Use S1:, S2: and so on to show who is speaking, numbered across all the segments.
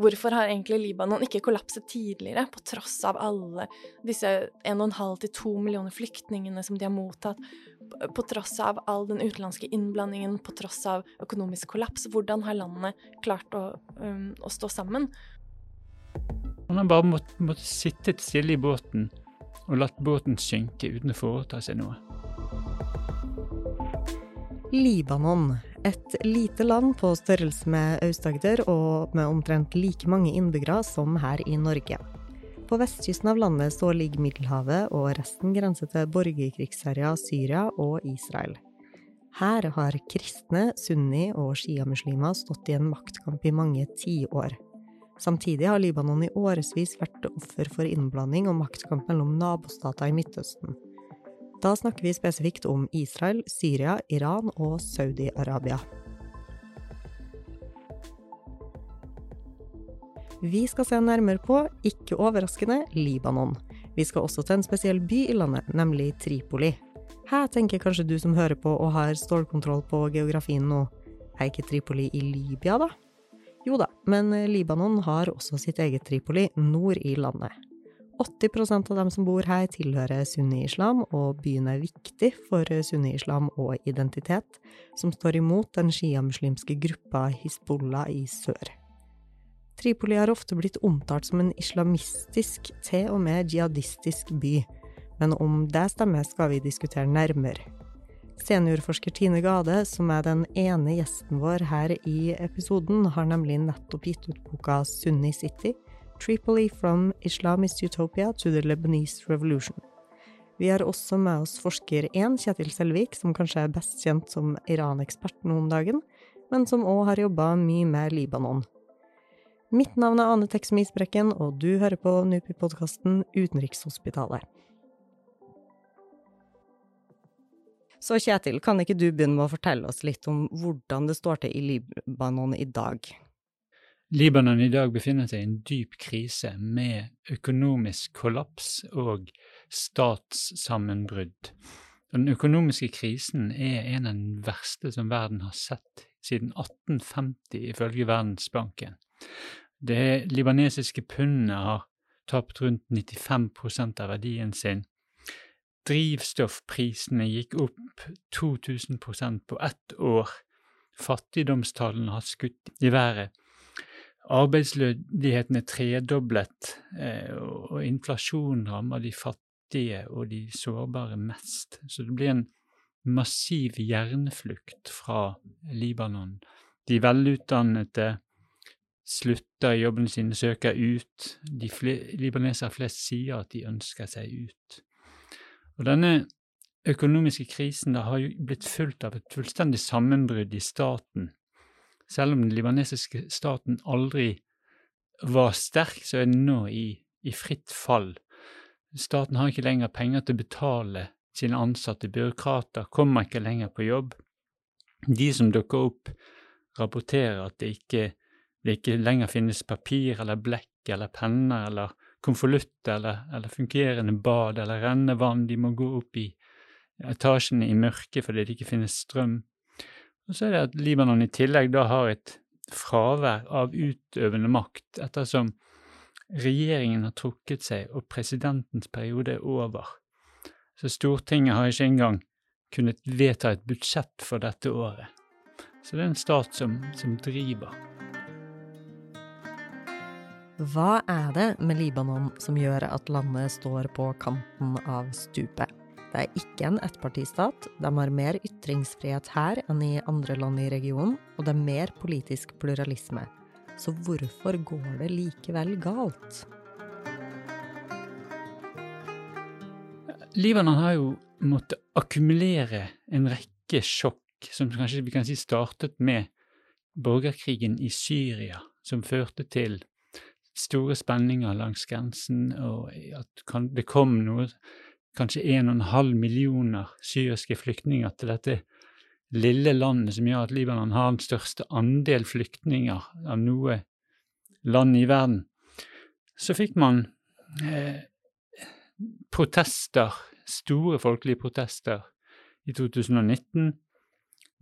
S1: Hvorfor har egentlig Libanon ikke kollapset tidligere, på tross av alle disse 1,5-2 millioner flyktningene som de har mottatt, på tross av all den utenlandske innblandingen, på tross av økonomisk kollaps? Hvordan har landet klart å, um, å stå sammen?
S2: Han har bare måttet, måtte sitte stille i båten og latt båten synke uten å foreta seg noe.
S3: Libanon. Et lite land på størrelse med Aust-Agder og med omtrent like mange innbyggere som her i Norge. På vestkysten av landet så ligger Middelhavet, og resten grenser til borgerkrigsherja Syria og Israel. Her har kristne, sunni- og sjiamuslimer stått i en maktkamp i mange tiår. Samtidig har Libanon i årevis vært offer for innblanding og maktkamp mellom nabostater i Midtøsten. Da snakker vi spesifikt om Israel, Syria, Iran og Saudi-Arabia. Vi skal se nærmere på, ikke overraskende, Libanon. Vi skal også til en spesiell by i landet, nemlig Tripoli. Her tenker kanskje du som hører på og har stålkontroll på geografien nå. Er ikke Tripoli i Libya, da? Jo da, men Libanon har også sitt eget Tripoli nord i landet. 80% av dem som bor her, tilhører sunni-islam, og byen er viktig for sunni-islam og identitet, som står imot den sjiamuslimske gruppa Hizbollah i sør. Tripoli har ofte blitt omtalt som en islamistisk, til og med jihadistisk by, men om det stemmer, skal vi diskutere nærmere. Seniorforsker Tine Gade, som er den ene gjesten vår her i episoden, har nemlig nettopp gitt ut boka Sunni City – Tripoli from Islamist Utopia to the Lebanese Revolution. Vi har også med oss forsker 1, Kjetil Selvik, som kanskje er best kjent som Iran-ekspert om dagen, men som òg har jobba mye med Libanon. Mitt navn er Ane Teksum Isbrekken, og du hører på NUPI-podkasten Utenrikshospitalet. Så Kjetil, kan ikke du begynne med å fortelle oss litt om hvordan det står til i Libanon i dag?
S2: Libanon i dag befinner seg i en dyp krise med økonomisk kollaps og statssammenbrudd. Den økonomiske krisen er en av den verste som verden har sett siden 1850, ifølge Verdensbanken. Det libanesiske pundet har tapt rundt 95% av verdien sin. Drivstoffprisene gikk opp 2000% på ett år. Fattigdomstallene har skutt i været. Arbeidsledigheten er tredoblet, eh, og inflasjonen rammer de fattige og de sårbare mest. Så det blir en massiv hjerneflukt fra Libanon. De velutdannede slutter jobbene sine, søker ut. De libanesere flest sier at de ønsker seg ut. Og denne økonomiske krisen har jo blitt fulgt av et fullstendig sammenbrudd i staten selv om den libanesiske staten aldri var sterk, så er den nå i, i fritt fall. Staten har ikke lenger penger til å betale sine ansatte. Byråkrater kommer ikke lenger på jobb. De som dukker opp, rapporterer at det ikke, det ikke lenger finnes papir eller blekk eller penner eller konvolutter eller, eller, fungerende bad eller rennevann. De må gå opp i etasjene i mørket fordi det ikke finnes strøm. Og så er det at Libanon i tillegg da har et fravær av utøvende makt, ettersom regjeringen har trukket seg og presidentens periode er over. Så Stortinget har ikke engang kunnet vedta et budsjett for dette året. Så det er en stat som, som driver.
S3: Hva er det med Libanon som gjør at landet står på kanten av stupet? Det er ikke en ettpartistat, de har mer ytringsfrihet her enn i andre land i regionen, og det er mer politisk pluralisme. Så hvorfor går det likevel galt?
S2: Libanon har jo måttet akkumulere en rekke sjokk, som kanskje vi kan si startet med borgerkrigen i Syria, som førte til store spenninger langs grensen, og at det kom noe kanskje 1,5 millioner syriske flyktninger til dette lille landet som gjør at Libanon har den største andel flyktninger av noe land i verden, så fikk man eh, protester, store folkelige protester, i 2019.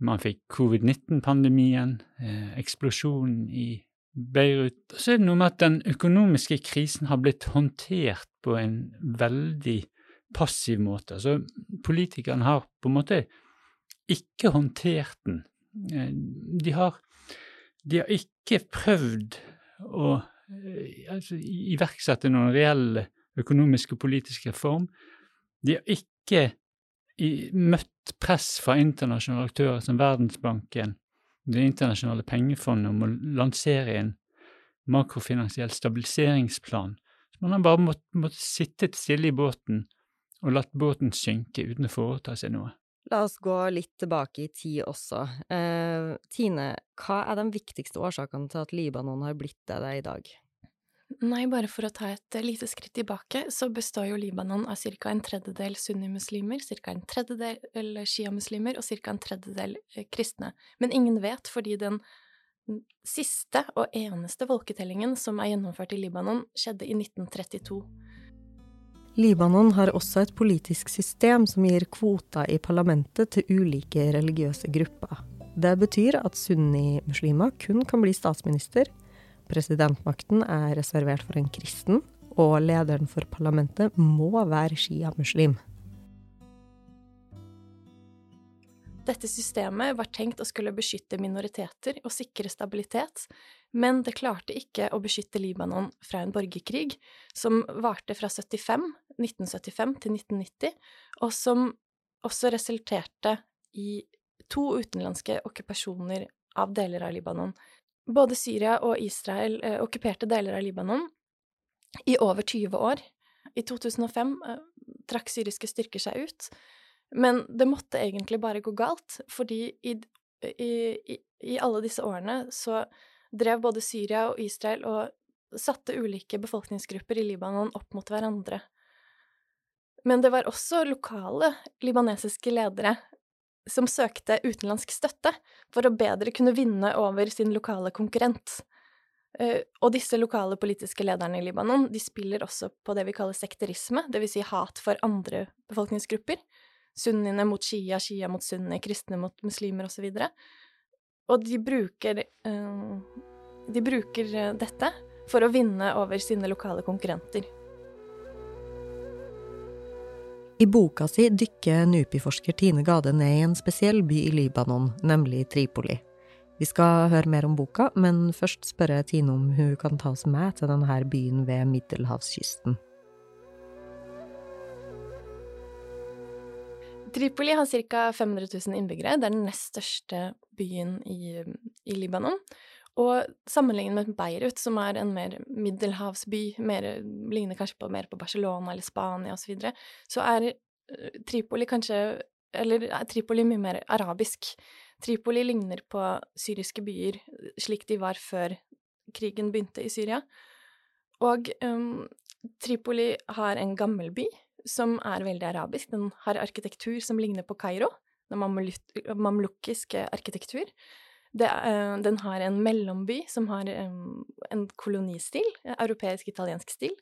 S2: Man fikk covid-19-pandemien, eh, eksplosjonen i Beirut. Så er det noe med at den økonomiske krisen har blitt håndtert på en veldig passiv måte. Altså, politikerne har på en måte ikke håndtert den. Eh, de har, de har ikke prøvd å eh, altså, iverksette noen reell økonomisk og politisk reform. De har ikke i, møtt press fra internasjonale aktører som Verdensbanken, Det internasjonale pengefondet, om å lansere en makrofinansiell stabiliseringsplan. Så man har bare måttet, måttet sitte stille i båten og latt båten synke uten å foreta seg noe.
S3: La oss gå litt tilbake i tid også. Eh, Tine, hva er de viktigste årsakene til at Libanon har blitt det det er i dag?
S1: Nei, bare for å ta et lite skritt tilbake, så består jo Libanon av ca. en tredjedel sunnimuslimer, ca. en tredjedel sjiamuslimer og ca. en tredjedel eh, kristne. Men ingen vet, fordi den siste og eneste folketellingen som er gjennomført i Libanon, skjedde i 1932.
S3: Libanon har også et politisk system som gir kvoter i parlamentet til ulike religiøse grupper. Det betyr at sunnimuslimer kun kan bli statsminister, presidentmakten er reservert for en kristen, og lederen for parlamentet må være sjiamuslim.
S1: Dette systemet var tenkt å skulle beskytte minoriteter og sikre stabilitet, men det klarte ikke å beskytte Libanon fra en borgerkrig som varte fra 75, 1975 til 1990, og som også resulterte i to utenlandske okkupasjoner av deler av Libanon. Både Syria og Israel eh, okkuperte deler av Libanon i over 20 år. I 2005 eh, trakk syriske styrker seg ut, men det måtte egentlig bare gå galt, fordi i, i, i, alle disse årene så drev både Syria og Israel og satte ulike befolkningsgrupper i Libanon opp mot hverandre. Men det var også lokale libanesiske ledere som søkte utenlandsk støtte for å bedre kunne vinne over sin lokale konkurrent. Eh, og disse lokale politiske lederne i Libanon de spiller også på det vi kaller sekterisme, dvs. Si hat for andre befolkningsgrupper sunniene mot shia, shia mot sunni, kristne mot muslimer osv. Og, så og de bruker uh, De bruker eh, dette for å vinne over sine lokale konkurrenter.
S3: I boka si dykker NUPI-forsker Tine Gade ned i en spesiell by i Libanon, nemlig Tripoli. Vi skal høre mer om boka, men først spør jeg Tine om hun kan ta oss med til denne byen ved middelhavskysten.
S1: Tripoli har ca. 500 000 innbyggere. Det er den nest største byen i, i Libanon. Og sammenlignet med Beirut, som er en mer middelhavsby, mer, ligner kanskje på, mer på Barcelona eller Spania osv., så, videre, så er eh, Tripoli kanskje Eller er Tripoli mye mer arabisk. Tripoli ligner på syriske byer slik de var før krigen begynte i Syria. Og um, Tripoli har en gammel by som er veldig arabisk. Den har arkitektur som ligner på Kairo. Den mamlukiske arkitektur. Det, uh, den har en mellomby som har en kolonistil, europeisk-italiensk stil.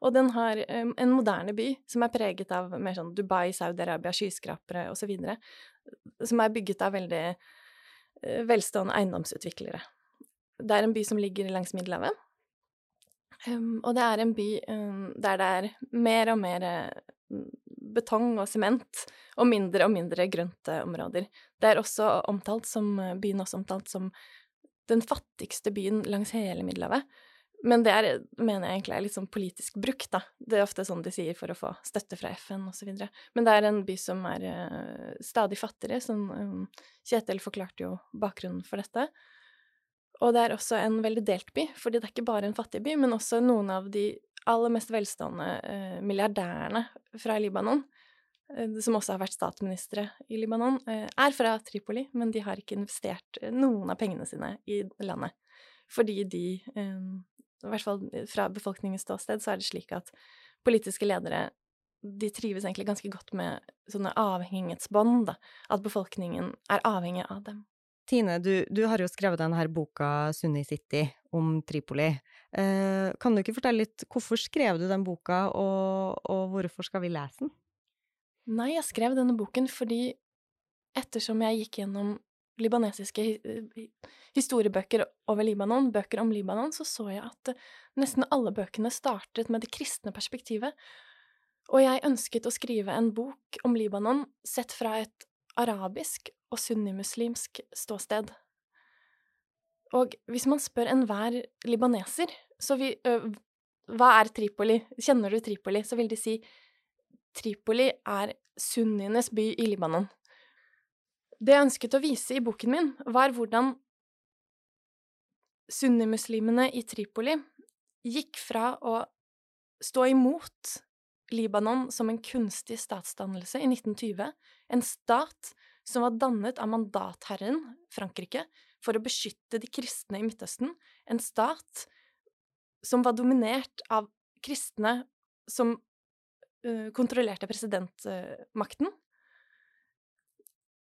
S1: Og den har en moderne by som er preget av mer sånn Dubai, Saudi-Arabia, skyskrapere osv. Som er bygget av veldig uh, velstående eiendomsutviklere. Det er en by som ligger langs Middelhavet. Og det er en by der det er mer og mer betong og sement, og mindre og mindre grøntområder. Det er også omtalt som, eh, byen også omtalt som den fattigste byen langs hele Middelhavet. Men det er, mener jeg egentlig er litt sånn politisk brukt, da. Det er ofte sånn de sier for å få støtte fra FN osv. Men det er en by som er uh, stadig fattigere. Sånn, um, Kjetil forklarte jo bakgrunnen for dette. Og det er også en veldig delt by, fordi det er ikke bare en fattig by, men også noen av de aller mest velstående eh, milliardærene fra Libanon, eh, som også har vært statsministre i Libanon, eh, er fra Tripoli, men de har ikke investert noen av pengene sine i landet. Fordi de, i hvert fall fra befolkningens ståsted, så er det slik at politiske ledere de trives egentlig ganske godt med sånne avhengighetsbånd, da. At befolkningen er avhengig av dem.
S3: Tine, du, du, har jo skrevet denne boka Sunni City om Tripoli. Eh, kan du ikke fortelle litt hvorfor skrev du den boka, og, og, hvorfor skal vi lese den?
S1: Nei, jeg skrev denne boken fordi ettersom jeg gikk gjennom libanesiske historiebøker over Libanon, bøker om Libanon, så så jeg at nesten alle bøkene startet med det kristne perspektivet. Og jeg ønsket å skrive en bok om Libanon sett fra et arabisk og sunnimuslimsk ståsted. Og hvis man spør enhver libaneser, så vi, øh, hva er Tripoli, kjenner du Tripoli, så vil de si Tripoli er sunnienes by i Libanon. Det jeg ønsket å vise i boken min, var hvordan sunnimuslimene i Tripoli gikk fra å stå imot Libanon som en kunstig statsdannelse i 1920, en stat som var dannet av mandatherren Frankrike for å beskytte de kristne i Midtøsten, en stat som var dominert av kristne som uh, kontrollerte presidentmakten.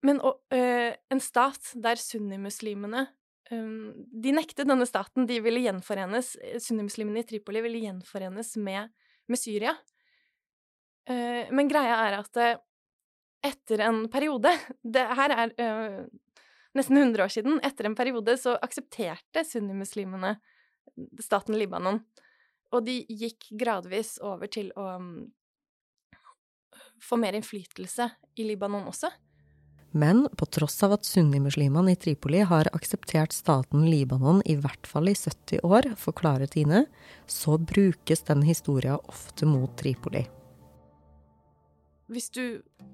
S1: Men uh, en stat der sunnimuslimene um, De nektet denne staten. De ville gjenforenes Sunnimuslimene i Tripoli ville gjenforenes med, med Syria. Men greia er at etter en periode Det her er nesten 100 år siden. Etter en periode så aksepterte sunnimuslimene staten Libanon. Og de gikk gradvis over til å um, få mer innflytelse i Libanon også.
S3: Men på tross av at sunnimuslimene i Tripoli har akseptert staten Libanon i hvert fall i 70 år, forklarer Tine, så brukes den historia ofte mot Tripoli.
S1: Hvis du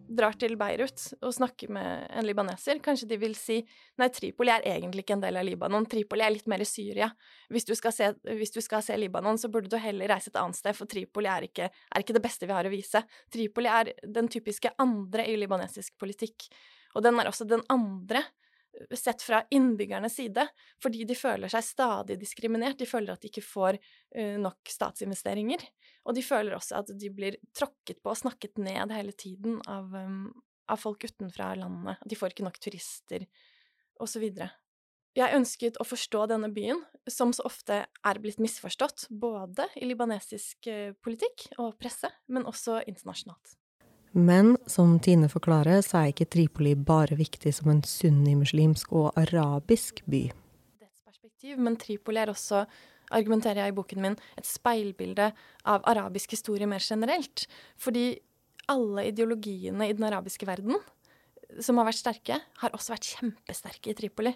S1: drar til Beirut og snakker med en libaneser, kanskje de vil si nei, Tripoli er egentlig ikke en del av Libanon, Tripoli er litt mer i Syria. Hvis du skal se, du skal se Libanon, så burde du heller reise et annet sted, for Tripoli er ikke, er ikke det beste vi har å vise. Tripoli er den typiske andre i libanesisk politikk, og den er også den andre sett fra innbyggernes side, fordi de føler seg stadig diskriminert. De føler at de ikke får uh, nok statsinvesteringer. Og de føler også at de blir tråkket på og snakket ned hele tiden av, um, av folk utenfra landet. De får ikke nok turister, osv. Jeg ønsket å forstå denne byen, som så ofte er blitt misforstått, både i libanesisk uh, politikk og presse, men også internasjonalt.
S3: Men som Tine forklarer, så er ikke Tripoli bare viktig som en sunnimuslimsk og arabisk by.
S1: Men Tripoli er også, argumenterer jeg i boken min, et speilbilde av arabisk historie mer generelt. Fordi alle ideologiene i den arabiske verden som har vært sterke, har også vært kjempesterke i Tripoli.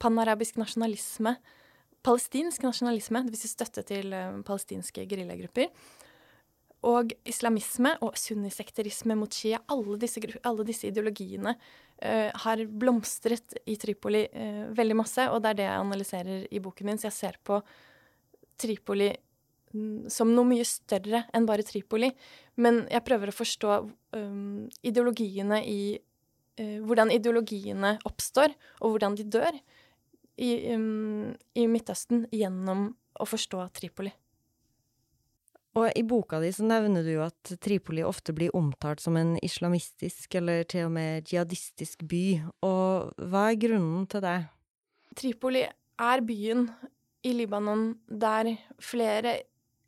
S1: Panarabisk nasjonalisme, palestinsk nasjonalisme, dvs. Si støtte til uh, palestinske geriljagrupper, og islamisme og sunnisekterisme mot Shia, alle disse, alle disse ideologiene uh, har blomstret i Tripoli uh, veldig masse, og det er det jeg analyserer i boken min. Så jeg ser på Tripoli mm, som noe mye større enn bare Tripoli. Men jeg prøver å forstå um, ideologiene i uh, Hvordan ideologiene oppstår, og hvordan de dør i, um, i Midtøsten gjennom å forstå Tripoli.
S3: Og i boka di så nevner du jo at Tripoli ofte blir omtalt som en islamistisk eller til og med jihadistisk by, og hva er grunnen til det?
S1: Tripoli er byen i Libanon der flere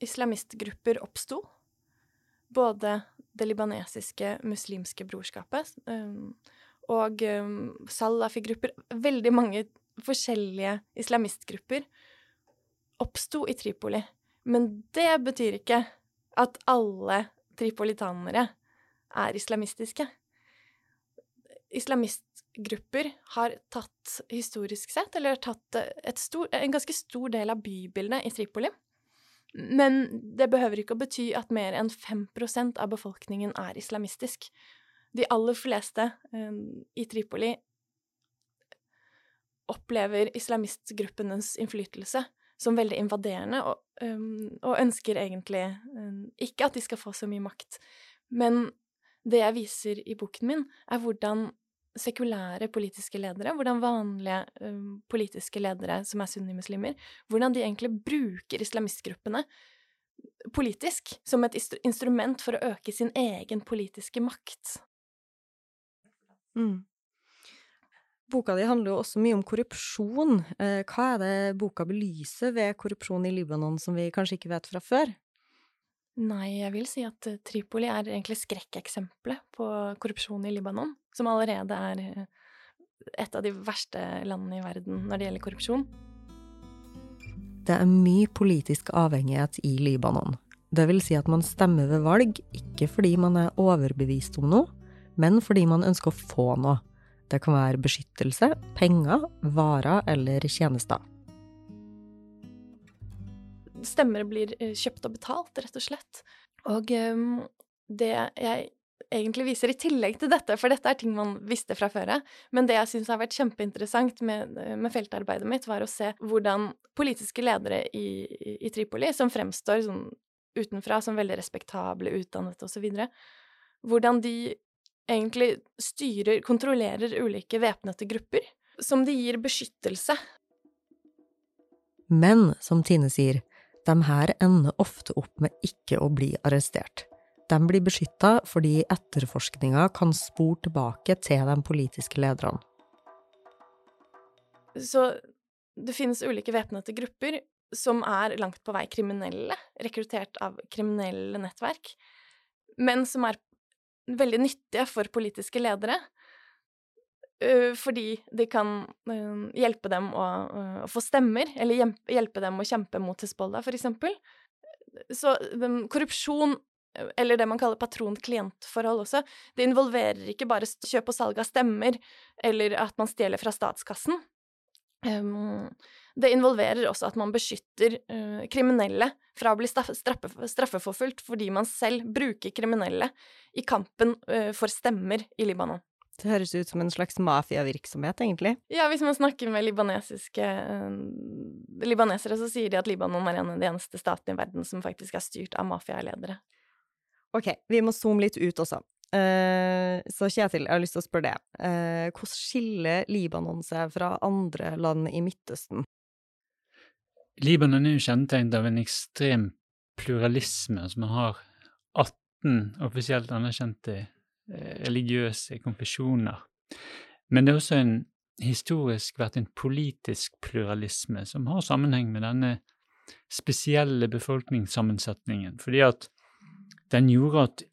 S1: islamistgrupper oppsto. Både det libanesiske muslimske brorskapet um, og um, salafi-grupper. Veldig mange forskjellige islamistgrupper oppsto i Tripoli. Men det betyr ikke at alle tripolitanere er islamistiske. Islamistgrupper har tatt, historisk sett, eller tatt stor, en ganske stor del av bybildet i Tripoli. Men det behøver ikke å bety at mer enn 5% av befolkningen er islamistisk. De aller fleste um, i Tripoli opplever islamistgruppenes innflytelse som veldig invaderende, og, um, og ønsker egentlig um, ikke at de skal få så mye makt. Men det jeg viser i boken min, er hvordan sekulære politiske ledere, hvordan vanlige um, politiske ledere som er sunnimuslimer, hvordan de egentlig bruker islamistgruppene politisk som et instrument for å øke sin egen politiske makt.
S3: Mm. Boka di handler jo også mye om korrupsjon. Eh, hva er det boka belyser ved korrupsjon i Libanon som vi kanskje ikke vet fra før?
S1: Nei, jeg vil si at eh, Tripoli er egentlig skrekkeksempelet på korrupsjon i Libanon, som allerede er eh, et av de verste landene i verden når det gjelder korrupsjon.
S3: Det er mye politisk avhengighet i Libanon. Det vil si at man stemmer ved valg ikke fordi man er overbevist om noe, men fordi man ønsker å få noe. Det kan være beskyttelse, penger, varer eller tjenester.
S1: Stemmer blir eh, kjøpt og betalt, rett og slett. Og um, det jeg egentlig viser i tillegg til dette, for dette er ting man visste fra før av, men det jeg syns har vært kjempeinteressant med, med, feltarbeidet mitt, var å se hvordan politiske ledere i, i Tripoli, som fremstår sånn utenfra som veldig respektable, utdannet osv., hvordan de egentlig styrer, kontrollerer ulike væpnede grupper, som de gir beskyttelse.
S3: Men, som Tine sier, de her ender ofte opp med ikke å bli arrestert. De blir beskytta fordi etterforskninga kan spore tilbake til de politiske lederne.
S1: Så det finnes ulike væpnede grupper som er langt på vei kriminelle, rekruttert av kriminelle nettverk, men som er veldig nyttige for politiske ledere. Fordi de kan hjelpe dem å, få stemmer, eller hjelpe dem å kjempe mot Hizbollah, for eksempel. Så korrupsjon eller det man kaller patron-klient-forhold også, det involverer ikke bare kjøp og salg av stemmer, eller at man stjeler fra statskassen. Det involverer også at man beskytter uh, kriminelle fra å bli straffe, straffeforfulgt fordi man selv bruker kriminelle i kampen uh, for stemmer i Libanon.
S3: Det høres ut som en slags mafiavirksomhet, egentlig.
S1: Ja, hvis man snakker med libanesiske uh, libanesere, så sier de at Libanon er en av de eneste statene i verden som faktisk er styrt av mafialedere.
S3: Ok, vi må zoome litt ut også. Uh, så Kjetil, jeg har lyst til å spørre deg. Uh, hvordan skiller Libanon seg fra andre land i Midtøsten?
S2: Libanon er jo kjennetegnet av en ekstrem pluralisme. Altså man har 18 offisielt anerkjente uh, religiøse konfesjoner. Men det er også en historisk vært en politisk pluralisme som har sammenheng med denne spesielle befolkningssammensetningen. Fordi at den gjorde at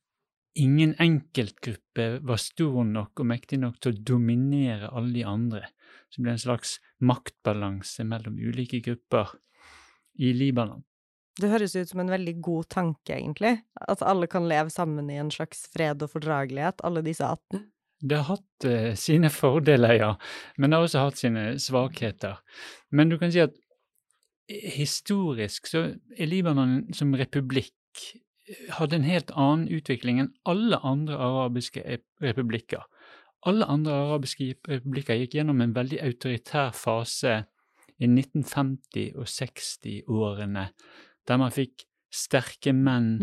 S2: ingen enkeltgruppe var stor nok og mektig nok til å dominere alle de andre. Så det ble en slags maktbalanse mellom ulike grupper i Libanon.
S3: Det høres ut som en veldig god tanke, egentlig. At alle kan leve sammen i en slags fred og fordragelighet, alle disse 18.
S2: Det har hatt uh, sine fordeler, ja, men det har også hatt sine svakheter. Men du kan si at historisk så er Libanon som republikk hadde en helt annen utvikling enn alle andre arabiske republikker. Alle andre arabiske republikker gikk gjennom en veldig autoritær fase i 1950- og 60-årene, der man fikk sterke menn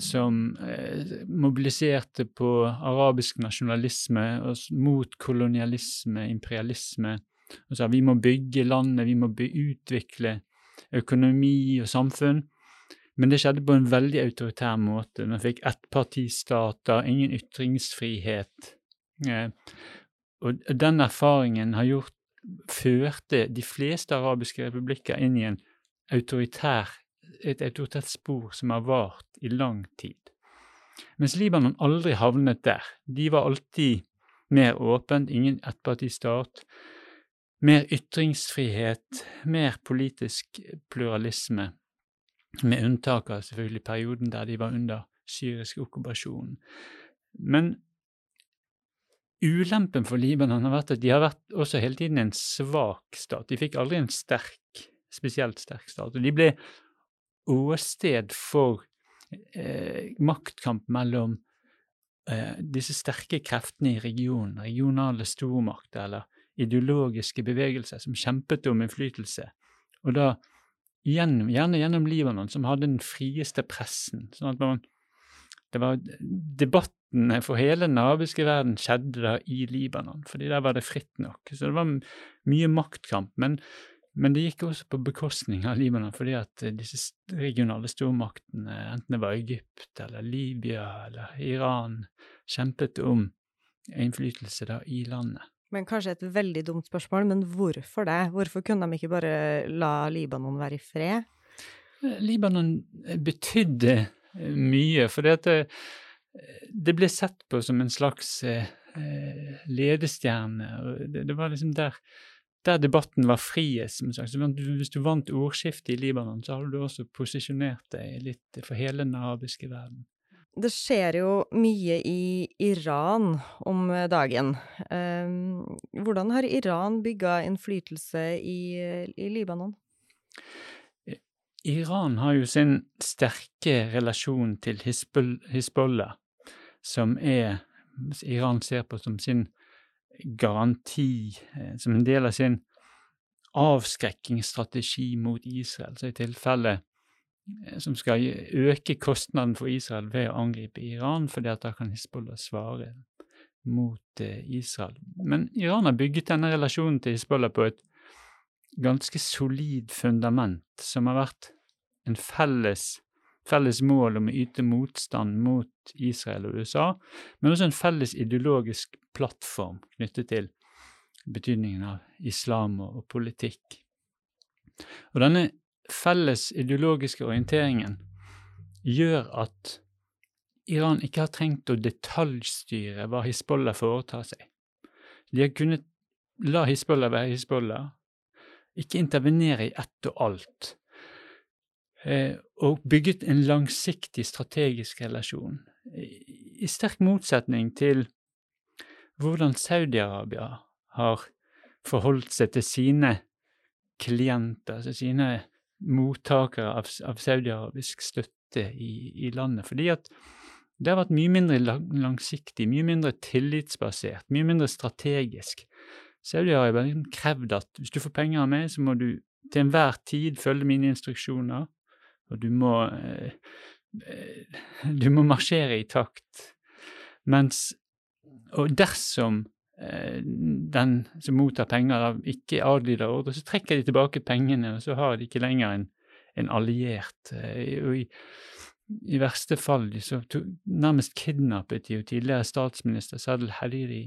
S2: som eh, mobiliserte på arabisk nasjonalisme og mot kolonialisme, imperialisme, og sa vi må bygge landet, vi må utvikle økonomi og samfunn. Men det skjedde på en veldig autoritær måte. Man fikk ettpartistater, ingen ytringsfrihet. Eh, og den erfaringen har gjort førte de fleste arabiske republikker inn i autoritær, et autoritært spor som har vart i lang tid. Mens Libanon aldri havnet der. De var alltid mer åpent, ingen ettpartistat. Mer ytringsfrihet, mer politisk pluralisme med unntak av selvfølgelig perioden der de var under syrisk okkupasjon. Men ulempen for Libanon har vært at de har vært også hele tiden en svak stat. De fikk aldri en sterk, spesielt sterk stat. Og de ble åsted for eh, maktkamp mellom eh, disse sterke kreftene i regionen, regionale stormakter eller ideologiske bevegelser som kjempet om innflytelse. Og da gjennom, gjerne gjennom Libanon, som hadde den frieste pressen. sånn at man, det var Debattene for hele den arabiske verden skjedde da i Libanon, fordi der var det fritt nok. Så det var mye maktkamp. Men, men det gikk også på bekostning av Libanon, fordi at disse regionale stormaktene, enten det var Egypt eller Libya eller Iran, kjempet om innflytelse da i landet.
S3: Men kanskje et veldig dumt spørsmål, men hvorfor det? Hvorfor kunne de ikke bare la Libanon være i fred?
S2: Eh, Libanon eh, betydde eh, mye, for det, det ble sett på som en slags ledestjerne. Det, var liksom der, der debatten var friest. som sagt. Hvis du vant ordskiftet i Libanon, så hadde du også posisjonert deg litt for hele den arabiske verden.
S3: Det skjer jo mye i Iran om dagen. Um, hvordan har Iran bygga innflytelse i, i Libanon?
S2: Iran har jo sin sterke relasjon til Hizbollah, som er Iran ser på som sin garanti, eh, som en del av sin avskrekkingsstrategi mot Israel. Så i tilfelle eh, som skal øke kostnaden for Israel ved å angripe Iran, fordi at da kan Hizbollah svare mot eh, Israel. Men Iran har bygget denne relasjonen til Hizbollah på et ganske solid fundament, som har vært en felles felles mål om å yte motstand mot Israel og USA, men også en felles ideologisk plattform knyttet til betydningen av islam og, og politikk. Og denne felles ideologiske orienteringen gjør at Iran ikke har trengt å detaljstyre hva Hizbollah foretar seg. De har kunnet la Hizbollah være Hizbollah, ikke intervenere i ett og alt, Eh, og bygget en langsiktig strategisk relasjon, i sterk motsetning til hvordan Saudi-Arabia har forholdt seg til sine klienter, altså sine mottakere av, av saudi-arabisk støtte i, i, landet. Fordi at det har vært mye mindre langsiktig, mye mindre tillitsbasert, mye mindre strategisk. Saudi-Arabia har liksom krevd at hvis du får penger av meg, så må du til enhver tid følge mine instruksjoner og du må eh, Du må marsjere i takt. Mens Og dersom eh, den som mottar penger, ikke adlyder ordre, så trekker de tilbake pengene, og så har de ikke lenger en, en alliert. Eh, og i, i verste fall så to, nærmest kidnappet de jo tidligere statsminister Sadel Hadiri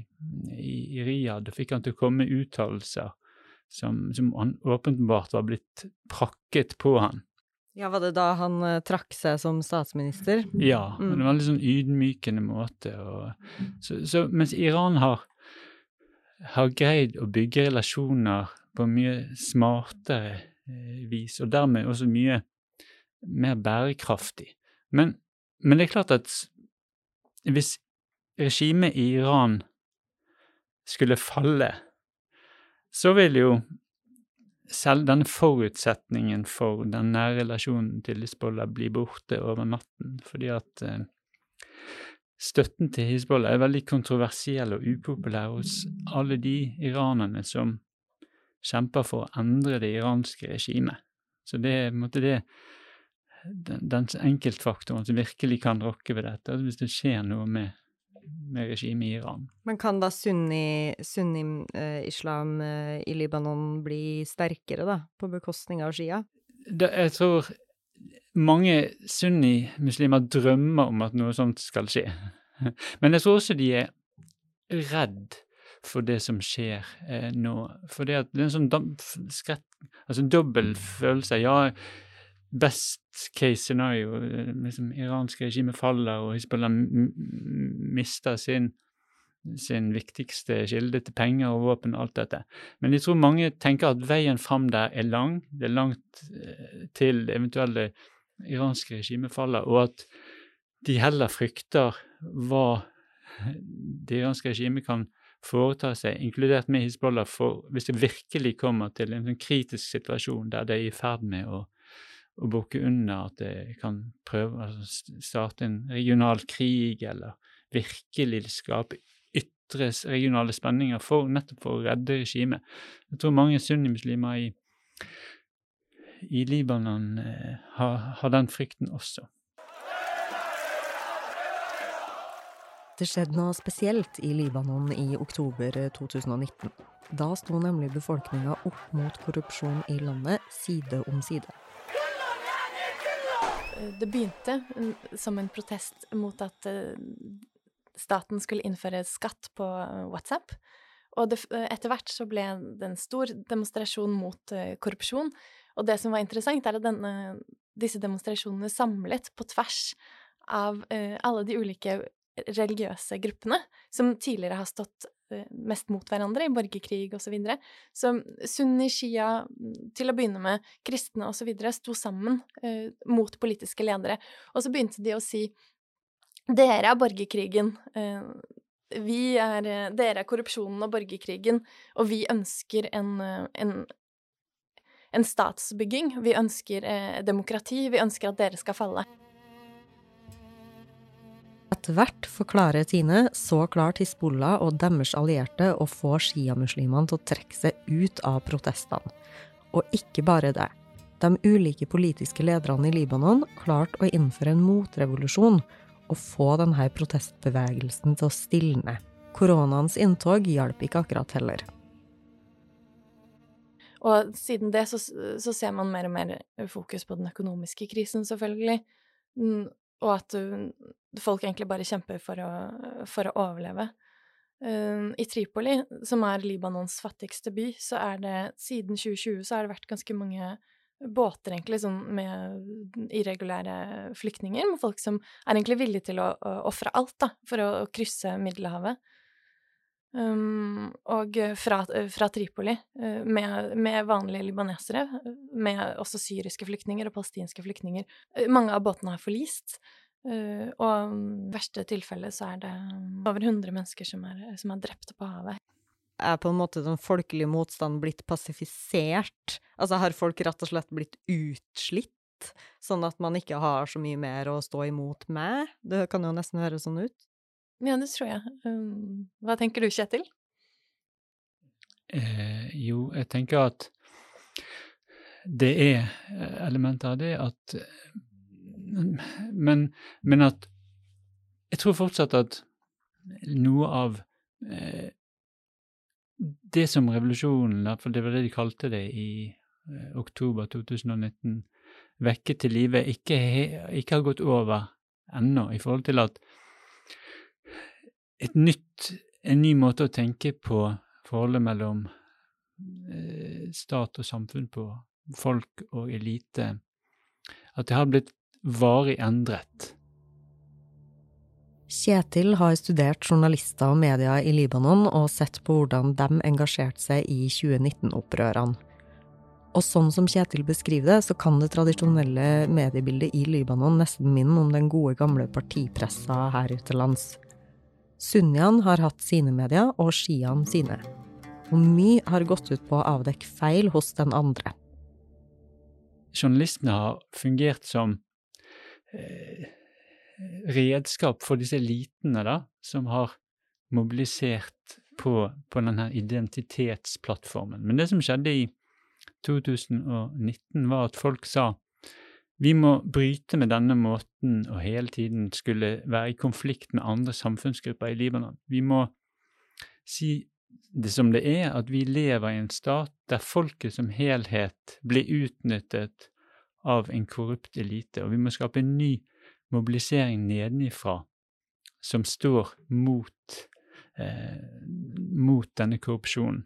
S2: i, i Riyadh og fikk han til å komme med uttalelser som, som åpenbart var blitt prakket på han.
S3: Ja, Var det da han uh, trakk seg som statsminister?
S2: Ja, mm. det var en veldig sånn ydmykende måte. Og, så, så, mens Iran har, har, greid å bygge relasjoner på mye smartere eh, vis, og dermed også mye mer bærekraftig. Men, men det er klart at hvis regimet i Iran skulle falle, så vil jo selv denne forutsetningen for den nære relasjonen til Hizbollah bli borte over natten, fordi at eh, støtten til Hizbollah er veldig kontroversiell og upopulær hos alle de iranerne som kjemper for å endre det iranske regimet. Så det er måtte det den, den enkeltfaktoren som virkelig kan rokke ved dette, hvis det skjer noe med med regimet i Iran.
S3: Men kan da sunni-islam sunni, eh, i Libanon bli sterkere, da, på bekostning av Shia?
S2: Da, jeg tror mange sunni-muslimer drømmer om at noe sånt skal skje. Men jeg tror også de er redd for det som skjer eh, nå. For det, er en sånn skrett, altså dobbel følelse. Ja, best case scenario, liksom iranske regimet faller og Hizbollah mister sin, sin viktigste kilde til penger og våpen og alt dette. Men jeg tror mange tenker at veien fram der er lang. Det er langt eh, til det eventuelle iranske regimet faller, og at de heller frykter hva det iranske regimet kan foreta seg, inkludert med Hizbollah, hvis det virkelig kommer til en sånn kritisk situasjon der det er i ferd med å å bukke under at det kan prøve å starte en regional krig, eller virkelig skape ytre regionale spenninger for, nettopp for å redde regimet. Jeg tror mange sunnimuslimer i, i Libanon eh, har, har den frykten også.
S3: Det skjedde noe spesielt i Libanon i oktober 2019. Da sto nemlig befolkninga opp mot korrupsjon i landet side om side
S1: det begynte som en protest mot at eh, staten skulle innføre skatt på WhatsApp. Og det, etter hvert så ble det en stor demonstrasjon mot uh, korrupsjon. Og det som var interessant, er at denne, disse demonstrasjonene samlet på tvers av alle de ulike religiøse gruppene, som tidligere har stått eh, mest mot hverandre i borgerkrig osv. Så, videre. så sunni, shia, til å begynne med, kristne osv. sto sammen eh, mot politiske ledere. Og så begynte de å si dere er borgerkrigen. Eh, vi er, eh, dere er korrupsjonen og borgerkrigen, og vi ønsker en, eh, en, en statsbygging. Vi ønsker demokrati. Vi ønsker at dere skal falle.
S3: Etter hvert forklarer Tine så klart Hizbollah og deres allierte å få sjiamuslimene til å trekke seg ut av protestene. Og ikke bare det. De ulike politiske lederne i Libanon klarte å innføre en motrevolusjon å få denne protestbevegelsen til å stilne. Koronaens inntog hjalp ikke akkurat heller.
S1: Og siden det så, så, ser man mer og mer fokus på den økonomiske krisen, selvfølgelig. Mm, og at folk egentlig bare kjemper for å, for å overleve. I Tripoli, som er Libanons fattigste by, så er det siden 2020 så har det vært ganske mange båter, egentlig, sånn med irregulære flyktninger, med folk som er egentlig villige til å, ofre alt, da, for å, å krysse Middelhavet. Um, og fra, fra Tripoli, uh, med, med, vanlige libanesere, med også syriske flyktninger og palestinske flyktninger. Mange av båtene har forlist, uh, og i verste tilfelle så er det over 100 mennesker som er, som er drept på havet
S3: er på en måte den folkelige motstanden blitt pasifisert? Altså har folk rett og slett blitt utslitt, sånn at man ikke har så mye mer å stå imot med? Det kan jo nesten høres sånn ut.
S1: Ja, det tror jeg. Um, hva tenker du, Kjetil?
S2: Eh, jo, jeg tenker at det er elementer av det at men, men at jeg tror fortsatt at noe av eh, det som revolusjonen, for det var det de kalte det i eh, oktober 2019, vekket til live, ikke, ikke, har gått over ennå, i forhold til at et nytt, en ny måte å tenke på forholdet mellom eh, stat og samfunn på, folk og elite, at det har blitt varig endret.
S3: Kjetil har studert journalister og media i Libanon og sett på hvordan de engasjerte seg i 2019-opprørene. Og sånn som Kjetil beskriver det, så kan det tradisjonelle mediebildet i Libanon nesten minne om den gode, gamle partipressa her ute lands. Sunnian har hatt sine medier, og Shian sine. Og mye har gått ut på å avdekke feil hos den andre.
S2: Journalistene har fungert som eh redskap for disse elitene da, som har mobilisert på, på denne identitetsplattformen. Men det som skjedde i 2019, var at folk sa vi må bryte med denne måten å hele tiden skulle være i konflikt med andre samfunnsgrupper i Libanon. Vi må si det som det er, at vi lever i en stat der folket som helhet blir utnyttet av en korrupt elite, og vi må skape en ny mobilisering nedenifra som står mot, eh, mot denne korrupsjonen.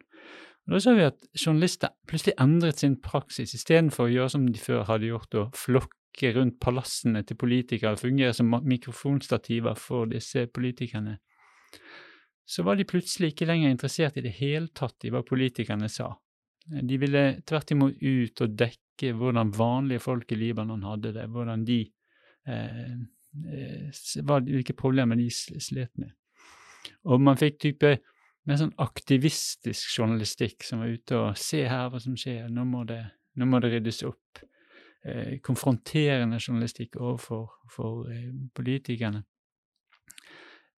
S2: Og da så vi at journalister plutselig endret sin praksis. Istedenfor å gjøre som de før hadde gjort, å flokke rundt palassene til politikere, og fungere som mikrofonstativer for disse politikerne, så var de plutselig ikke lenger interessert i det hele tatt i hva politikerne sa. De ville tvert imot ut og dekke hvordan vanlige folk i Libanon hadde det, hvordan de Eh, eh, hvilke problemer de slet med. Og man fikk type mer sånn aktivistisk journalistikk som var ute og se her hva som skjer, nå må det, nå må det ryddes opp. Eh, konfronterende journalistikk overfor for, eh, politikerne.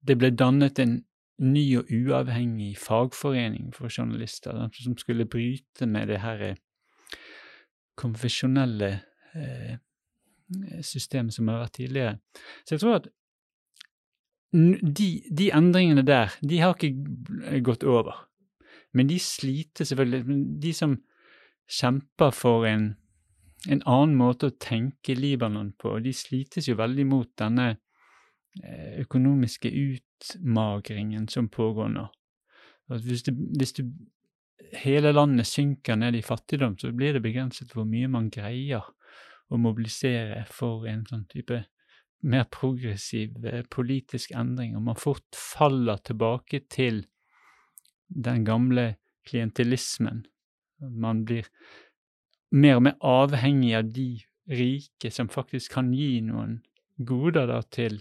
S2: Det ble dannet en ny og uavhengig fagforening for journalister som skulle bryte med det her eh, konfesjonelle eh, systemet som har vært tidligere. Så jeg tror at de, de, endringene der, de har ikke gått over. Men de sliter selvfølgelig De som kjemper for en, en annen måte å tenke Libanon på, de slites jo veldig mot denne eh, økonomiske utmagringen som pågår nå. Hvis, det, hvis det, hele landet synker ned i fattigdom, så blir det begrenset hvor mye man greier å mobilisere for en sånn type mer progressiv eh, politisk endring, og man fort faller tilbake til den gamle klientelismen. Man blir mer og mer avhengig av de rike som faktisk kan gi noen goder da, til,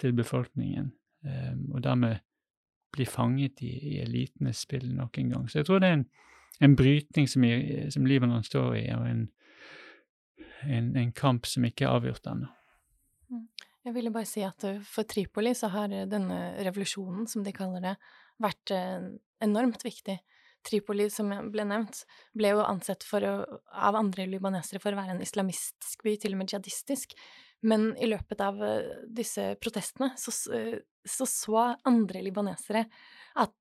S2: til befolkningen, eh, og dermed bli fanget i, i elitenes spill nok en gang. Så jeg tror det er en, en brytning som, som Libanon står i, og en, en, en kamp som ikke er avgjort ennå.
S1: Mm. Jeg ville bare si at eh, for Tripoli så har eh, denne revolusjonen, som de kaller det, vært eh, enormt viktig. Tripoli, som ble nevnt, ble jo ansett for, av andre libanesere for å være en islamistisk by, til og med jihadistisk. Men i løpet av disse protestene så så, så andre libanesere at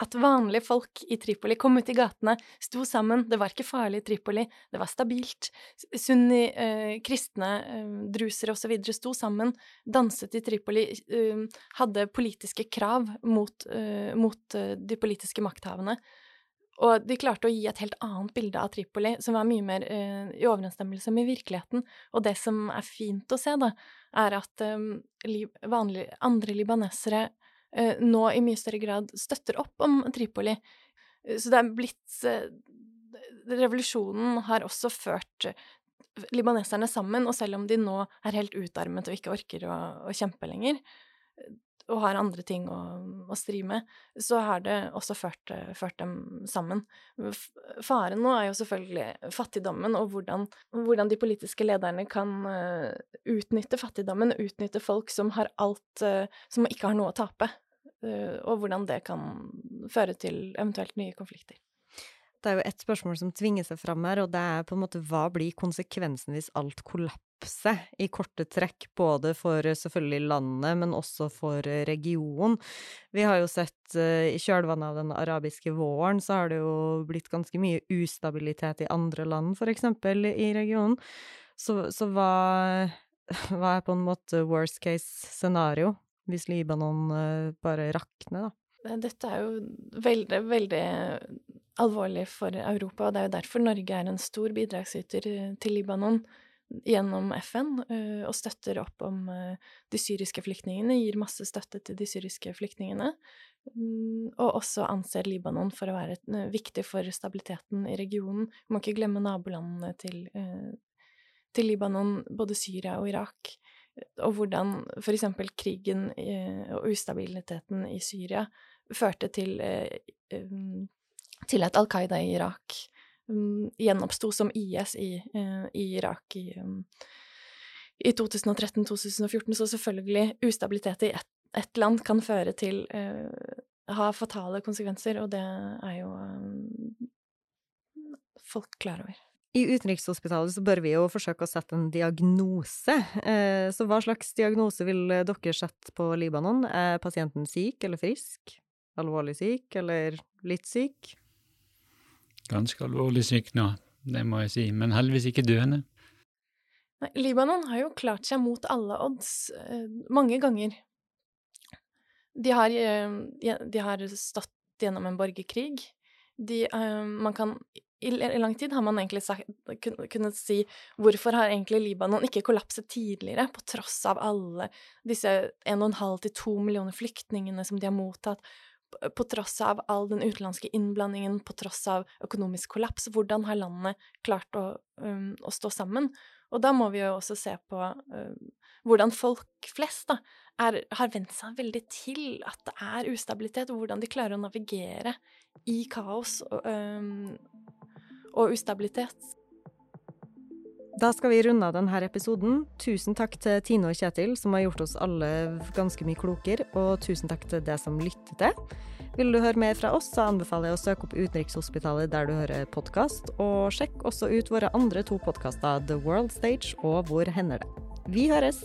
S1: at vanlige folk i Tripoli kom ut i gatene, sto sammen, det var ikke farlig i Tripoli, det var stabilt. Sunni, eh, kristne, eh, drusere osv. sto sammen, danset i Tripoli, eh, hadde politiske krav mot, eh, mot eh, de politiske makthavene. Og de klarte å gi et helt annet bilde av Tripoli, som var mye mer eh, i overensstemmelse med virkeligheten. Og det som er fint å se, da, er at li vanlige, andre libanesere Eh, nå i mye større grad støtter opp om Tripoli. Eh, så det er blitt eh, Revolusjonen har også ført libaneserne sammen, og selv om de nå er helt utarmet og ikke orker å, å kjempe lenger, og har andre ting å, å stri med, så har det også ført, ført, dem sammen. Faren nå er jo selvfølgelig fattigdommen, og hvordan, hvordan de politiske lederne kan utnytte fattigdommen, utnytte folk som har alt Som ikke har noe å tape. Eh, og hvordan det kan føre til eventuelt nye konflikter.
S3: Det er jo ett spørsmål som tvinger seg fram her, og det er på en måte hva blir konsekvensen hvis alt kollapser i korte trekk, både for selvfølgelig landet, men også for regionen? Vi har jo sett uh, i kjølvannet av den arabiske våren, så har det jo blitt ganske mye ustabilitet i andre land, for eksempel, i regionen. Så, så hva, hva er på en måte worst case scenario hvis Libanon eh, bare rakner, da.
S1: Dette er jo veldig, veldig alvorlig for Europa, og det er jo derfor Norge er en stor bidragsyter eh, til Libanon gjennom FN, eh, og støtter opp om de syriske flyktningene, gir masse støtte til de syriske flyktningene, mm, og også anser Libanon for å være viktig for stabiliteten i regionen. Vi må ikke glemme nabolandene til, til Libanon, både Syria og Irak og hvordan eksempel krigen eh, og ustabiliteten i Syria førte til, eh, um, til at Al Qaida i Irak um, gjenoppsto som IS i, eh, i Irak i, um, i 2013-2014. Så selvfølgelig, ustabilitet i ett et land kan føre til ha fatale konsekvenser, og det er jo folk klar over.
S3: I Utenrikshospitalet så bør vi jo forsøke å sette en diagnose. Eh, så hva slags diagnose vil dere sette på Libanon? Er pasienten syk eller frisk? Alvorlig syk eller litt syk?
S2: Ganske alvorlig syk nå, det må jeg si, men heldigvis ikke døende.
S1: Libanon har jo klart seg mot alle odds eh, mange ganger. De har, eh, de har stått gjennom en borgerkrig. De, man kan i lang tid har man egentlig sagt, kunnet si hvorfor har egentlig Libanon ikke kollapset tidligere, på tross av alle disse 1,5 til 2 millioner flyktningene som de har mottatt, på tross av all den utenlandske innblandingen, på tross av økonomisk kollaps. Hvordan har landet klart å, um, å stå sammen? Og da må vi jo også se på um, hvordan folk flest da, er, har vent seg veldig til at det er ustabilitet, og hvordan de klarer å navigere i kaos. Og, um, og ustabilitet.
S3: Da skal vi runde av denne episoden. Tusen takk til Tine og Kjetil, som har gjort oss alle ganske mye klokere, og tusen takk til deg som lytter til. Vil du høre mer fra oss, så anbefaler jeg å søke opp Utenrikshospitalet der du hører podkast, og sjekk også ut våre andre to podkaster, The World Stage og Hvor hender det? Vi høres!